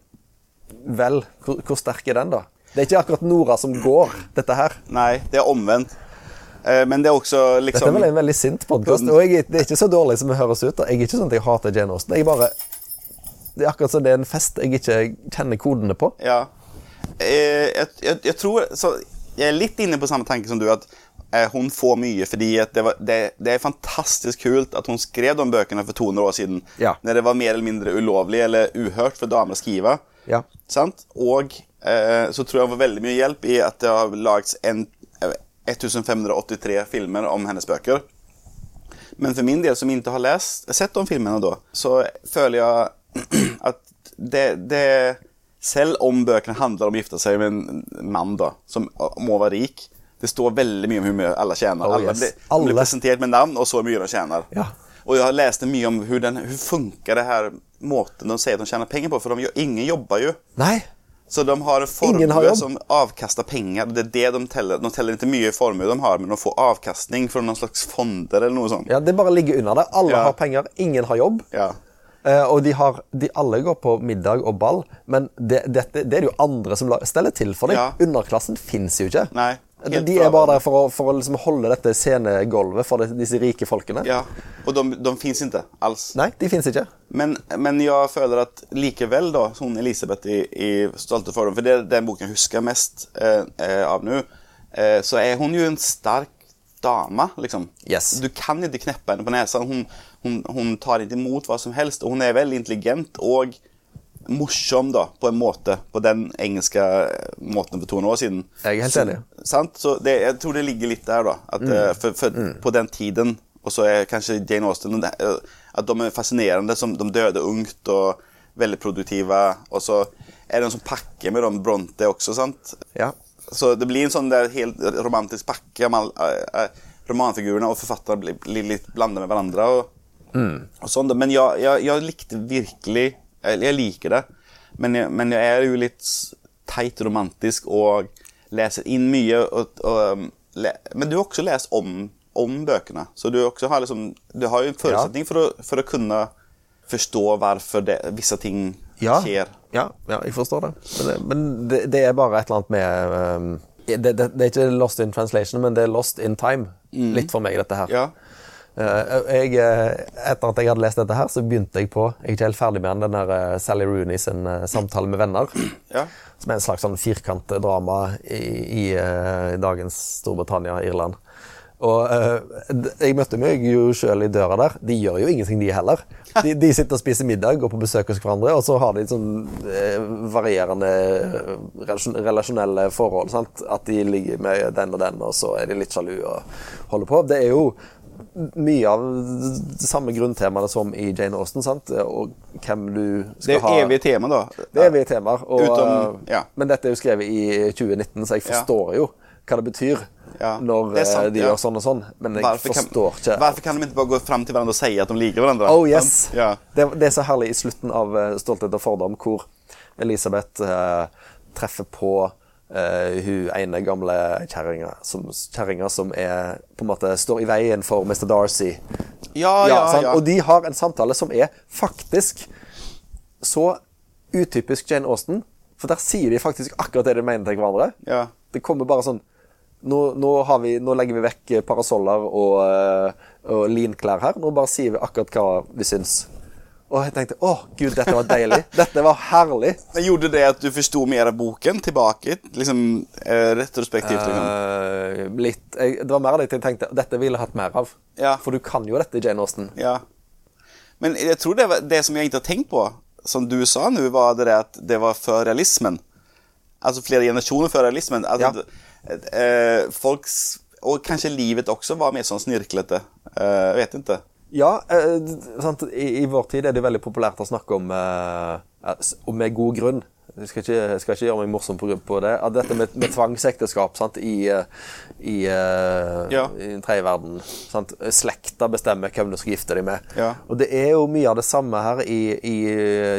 Vel, hvor, hvor sterk er den, da? Det er ikke akkurat Nora som går, dette her. Nei, det er omvänt. Eh, Men det er også liksom Dette er vel en veldig sint podkast. Og jeg, det er ikke så dårlig som det høres ut. da. Jeg er ikke sånn at jeg hater Jane Austen. Jeg bare Det er akkurat som det er en fest jeg ikke kjenner kodene på. Ja. Jeg, jeg, jag, jag tror, så, Jeg er litt inne på samme tanke som du, att eh, hon får mye fordi det, var, det, det er fantastisk kult at hun skrev de bøkene for 200 år siden. Ja. Når det var mer eller mindre ulovlig eller uhørt for damer å skrive. Ja. Sant? Och eh, så tror jeg Hun var veldig mye hjelp i at det har lagts eh, 1583 filmer om hennes bøker. Men for min del som ikke har lest, sett de filmene da, så føler jeg at det, det selv om bøkene handler om å gifte seg med en man da, som må være rik, det står veldig mye om hur Alle tjener. Oh, yes. alle, blir, alle, blir presentert med navn, og så mye de tjener. Ja. Og jeg har lest mye om hvordan funker det her måten de sier de tjener penger på. for de, ingen jobber jo. Nei. Så de har en formue som avkaster penger. Det er det de teller. De teller ikke mye formue de har, men de får avkastning från noen slags fonder eller noe sånt. Ja, Det bare ligger under det. Alle Ja. har penger, ingen har jobb. Ja. Uh, og de, har, de alle går på middag og ball, men det, det, det er det jo andre som steller til for dem. Ja. Underklassen fins jo ikke. Nei, helt de er bare der for å, for å liksom holde dette scenegulvet for disse rike folkene. ja. Og de, de fins ikke alls. Nei, de fins ikke. Men, men jeg føler at likevel, da, hun Elisabeth i, i 'Stolte fordom', for det er den boken jeg husker mest eh, eh, av nå, eh, så er hun jo en sterk dame, liksom. Yes. Du kan ikke kneppe henne på nesa. Hun, hun, hun tar ikke imot hva som helst, og hun er veldig intelligent og morsom, da, på en måte. På den engelske eh, måten for 200 år siden. Jeg er helt Så- enig. Sant? Så det, jeg tror det ligger litt der, da. At, eh, for, for På den tiden, og så er kanskje Jane Austen eh, At de er fascinerende. Som de døde ungt og veldig produktive. Og så er det en sånn pakke med dem Bronte også, sant? Ja. Så det blir en sånn der helt romantisk pakke. eh, romanfigurene og forfatterne blir, litt blandet med hverandre. Og, og sånn. Men jeg, jeg, jeg likte virkelig Jeg, jeg liker det. Men jeg, men jeg er jo litt teit romantisk og leser inn mye. Og, og, um, le, men du har også lest om, om bøkene. Så du, har, liksom, du har jo en forutsetning for, å, for å kunne forstå hvorfor det, visse ting Ja. skjer. Ja, ja, jeg forstår det. Men, det, men det, det er bare et eller annet med um, det, er ikke lost in translation, men det er lost in time. Litt for meg, dette her. Ja. Eh, jeg, eh, etter at jeg hadde lest dette her, så begynte jeg på Jeg er ikke helt ferdig med den, den der eh, Sally Rooney sin samtale med venner. Ja. Som er en slags sånn firkantdrama i, i, i dagens Storbritannia Irland. Og Jeg møtte meg jo sjøl i døra der. De gjør jo ingenting, de heller. De, de sitter og spiser middag, går på besøk hos hverandre, og så har de sånn varierende relasjonelle forhold. Sant? At de ligger med den og den, og så er de litt sjalu og holder på. Det er jo mye av de samme grunntemaene som i Jane Austen. sant? Og hvem du Det er ha evige tema, da. det er evige temaer. Og, Utom- eh, ja. Men dette er jo skrevet i 2019, så jeg Ja. forstår jo hva det betyr Ja, når det sant, eh, de ja. gjør sånn og sånn. Men jeg varfor forstår kan, ikke Hvorfor kan de ikke bare gå fram til hverandre og si at de liker hverandre? Oh yes! Ja. Det, det er så herlig i slutten av eh, 'Stolthet og fordom', hvor Elisabeth eh, treffer på eh, hun ene gamle kjerringa som, som er, på en måte står i veien for Mr. Darcy. Ja, ja, ja. Og de har en samtale som er faktisk så utypisk Jane Austen. For der sier de faktisk akkurat det de mener til hverandre. Ja. Det kommer bare sånn nå, nå, har vi, nå legger vi vekk parasoller og, eh, og linklær her. Nå bare sier vi akkurat hva vi syns. Og jeg tenkte å gud, dette var deilig. Dette var herlig. Men Gjorde det at du forsto mer av boken tilbake? Liksom eh, retrospektivt? Liksom. Uh, litt jeg, Det var mer av det jeg tenkte dette ville jeg hatt mer av. Ja. For du kan jo dette, Jane Austen. Ja. Men jeg tror det, var, det som jeg ikke har tenkt på, som du sa nå, var det at det var før realismen. Altså flere generasjoner før realismen. Altså, eh, folks, og kanskje livet også var mer sånn snirklete. Uh, vet ikke. Ja, eh, sant? I, I vår tid er det veldig populært å snakke om, eh, med god grunn Jeg skal ikke, jeg skal ikke gjøre meg morsom på, på det. At dette med, med tvangsekteskap sant? i, eh, i, eh, Ja. i den tredje verden. Sant? Slekta bestemmer hvem du skal gifte deg med. Ja. Og det er jo mye av det samme her i, i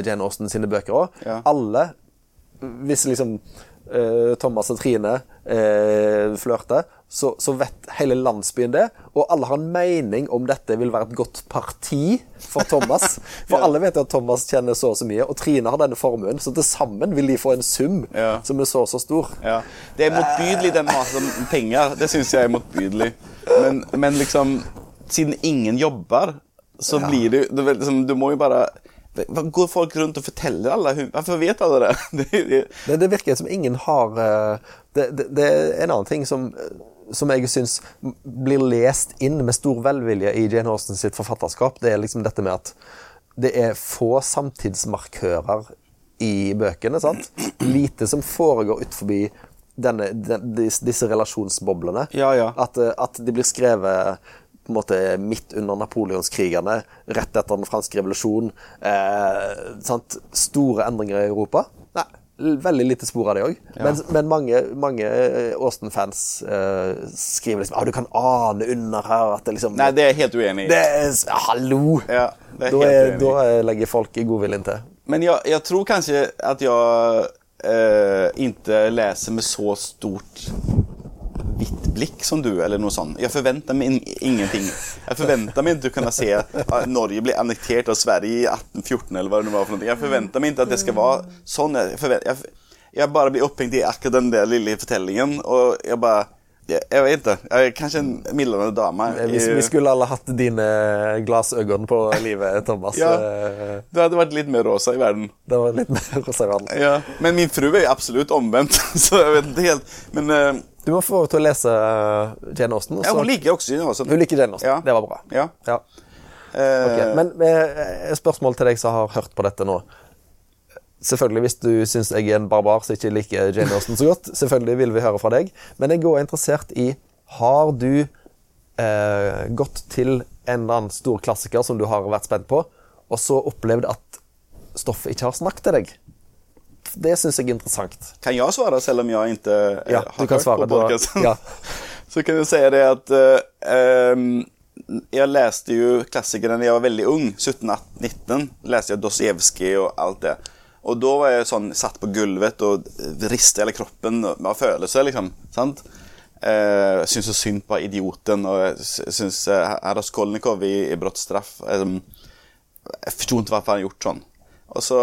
Jane Austen sine bøker òg. Ja. Alle Hvis liksom Thomas og Trine uh, flørter, så, så vet hele landsbyen det. Og alle har en mening om dette vil være et godt parti for Thomas. For alle vet at Thomas kjenner så og så mye, og Trine har denne formuen. Så til sammen vil de få en sum Ja. som er så og så stor. Ja. Det er motbydelig den maten om penger. Det syns jeg er motbydelig. Men, men liksom Siden ingen jobber, så blir det, det liksom, Du må jo bare Går folk rundt og forteller alle Hvorfor vet alle det? det, det virker som ingen har eh, det, det, det er en annen ting som, som jeg syns blir lest inn med stor velvilje i Jane Austen sitt forfatterskap. Det er liksom dette med at det er få samtidsmarkører i bøkene. sant? Lite som foregår ut forbi denne, den, disse relasjonsboblene. Ja, ja. At, eh, at de blir skrevet på en måte midt under napoleonskrigene, rett etter den franske revolusjonen. Eh? Store endringer i Europa. Nei, veldig lite spor av det òg. Men, men mange, mange eh, Austen-fans eh, skriver liksom ah, du kan ane under her at det liksom Nei, det er jeg helt uenig i. det er, Hallo! Ja, det er da, helt er, da er- legger folk godviljen til. Men jeg, jeg tror kanskje at jeg eh, ikke leser med så stort vitt blikk som du eller noe sånt. Jeg forventer meg in, ingenting. Jeg forventer meg ikke å kunne se at Norge blir annektert av Sverige i 1814 eller hva det var for noe. Jeg forventer meg ikke at det skal være sånn. Jeg, jeg, jeg bare bara blir opphengt i akkurat den der lille fortellingen, og jeg bare jeg, jag vet ikke. Jeg er kanskje en mildere dame. Vi, vi skulle alle hatt dine glassøyne på livet, Thomas. Ja. du Det vært litt lite mer rosa i verden. Det var litt mer rosa i verden. Ja, men min fru er jo absolutt omvendt, Så jeg vet ikke helt. Men eh, Du må få til å lese eh, Jane Austen. ja, hun liker også Jane Austen. Hun liker Jane Austen. Ja. Det var bra. Ja. Ja. Okay. Men eh, et spørsmål til deg som har hørt på dette nå. Selvfølgelig Hvis du syns jeg er en barbar som ikke liker Jane Austen så godt, selvfølgelig vil vi høre fra deg. Men jeg er interessert i Har du eh, gått til en eller annen stor klassiker som du har vært spent på, og så opplevd at stoffet ikke har snakket til deg? Det syns jeg er interessant. Kan jeg svare, selv om jeg ikke eh, Ja, har hørt på podkasten? ja. Så kan jeg si det at eh, jag läste ju klassikerna när jag var veldig ung, 17, 18, 19. leste jeg Dostojevskij og alt det. Og da var jeg sånn, satt på gulvet og ristet hele kroppen av følelser liksom. Sant? Eh, syns så synd på idioten og sy- syns uh, Raskolnikov i, i Brottsstraff. Eh, Jeg forsto ikke hvorfor han gjort sånn. Og så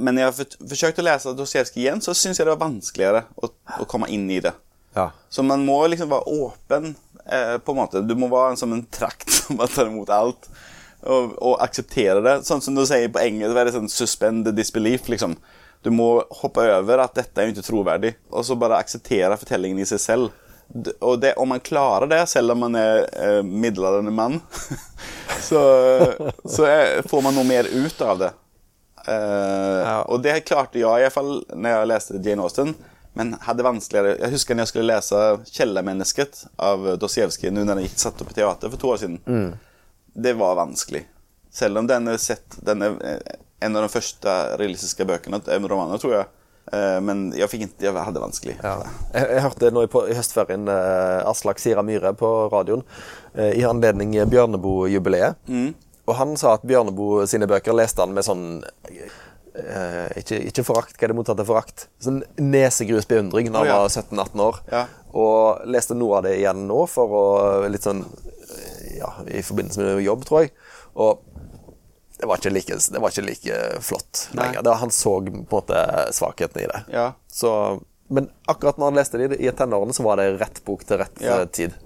men när jag för, försökte läsa Dostojevskij igen så syns jag det var vanskeligere å, å komme inn i det. Ja. Så man må liksom være åpen eh, på en måte. Du må være som en trakt som bare tar imot alt. Og, og akseptere det. Sånn som du sier på engelsk, det er sånn suspend disbelief. liksom. Du må hoppe over at dette er jo ikke troverdig, og så bare akseptere fortellingen i seg selv. Og det, om man klarer det, selv om man er eh, middelaldrende mann, så, så er, får man noe mer ut av det. Eh, Og det klarte jeg i hvert fall når jeg leste Jane Austen. Men hadde vanskeligere Jeg husker når jeg skulle lese 'Kjellermennesket' av Dostojevskij nå når den satt opp på teater for to år siden. Det var vanskelig. Selv om den er sett Den er eh, en av de første realistiske bøkene, eh, romanene, tror jeg. Men jeg fikk ikke Jeg hadde vanskelig. Ja. Jeg, jeg hørte nå i, på, i høstferien Aslak Sira Myhre på radioen i anledning Bjørneboe-jubileet. Og han sa at Bjørneboe sine bøker leste han med sånn eh, ikke, ikke forakt, hva er det motsatte av forakt? Sånn nesegrus beundring da han oh, ja. var 17-18 år. Ja. Og leste noe av det igjen nå, for å litt sånn Ja, i forbindelse med jobb, tror jeg. Og det var ikke like, det var ikke like flott Nei. lenger. Var, han så på en måte svakheten i det. Ja. Så, men akkurat når han leste det i tenårene, så var det rett bok til rett eh, tid.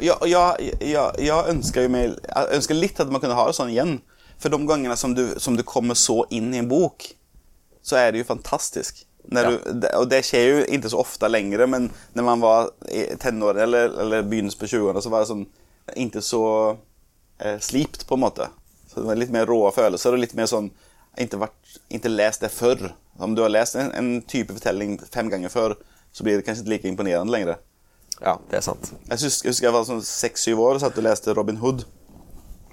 Ja, og jeg, jeg, jeg ønsker meg Jeg ønsker litt at man kunne ha det sånn igjen. For de gangene som du, som du kommer så inn i en bok, så er det jo fantastisk. Ja. du, och det skjer jo ikke så ofte lenger, men når man var tenår eller, eller begynnelsen på 20-årene, så var det sånn ikke så eh, slipt på en måte. Så det var litt mer rå følelser og litt mer sånn Ikke, vært, ikke lest det før. Om du har lest en, en type fortelling fem ganger før, så blir det kanskje ikke like imponerende lenger. Ja, det er sant. Jeg husker, jeg var sånn seks-syv år og satt og leste Robin Hood.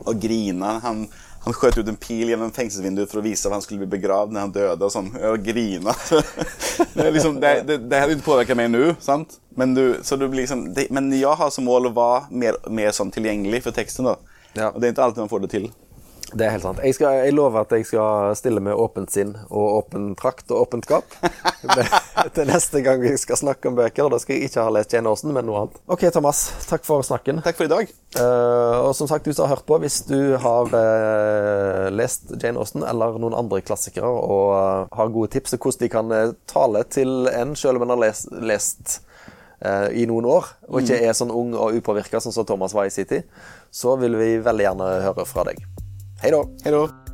Og grina. Han, han skjøt ut en pil gjennom fengselsvinduet for å vise at han skulle bli begravd når han døde. Og sånn. Og grina. det, liksom, det, det, det hadde ikke påvirka meg nå, sant? Men, du, så du blir liksom, det, men jeg har som mål å være mer, mer sånn tilgjengelig for teksten. da. Ja. Og det er ikke alltid man får det til. Det er helt sant. Jeg, skal, jeg lover at jeg skal stille med åpent sinn og åpen trakt og åpent skap. Til neste gang vi skal snakke om bøker. Da skal jeg ikke ha lest Jane Austen, men noe annet. Ok, Thomas. Takk for snakken. Takk for i dag. Uh, og som sagt, du som har hørt på, hvis du har uh, lest Jane Austen eller noen andre klassikere og uh, har gode tips til hvordan de kan tale til en selv om en har lest, lest eh, i noen år, og ikke er sånn ung og upåvirka sånn som Thomas var i sin tid, så vil vi veldig gjerne høre fra deg. Hei da.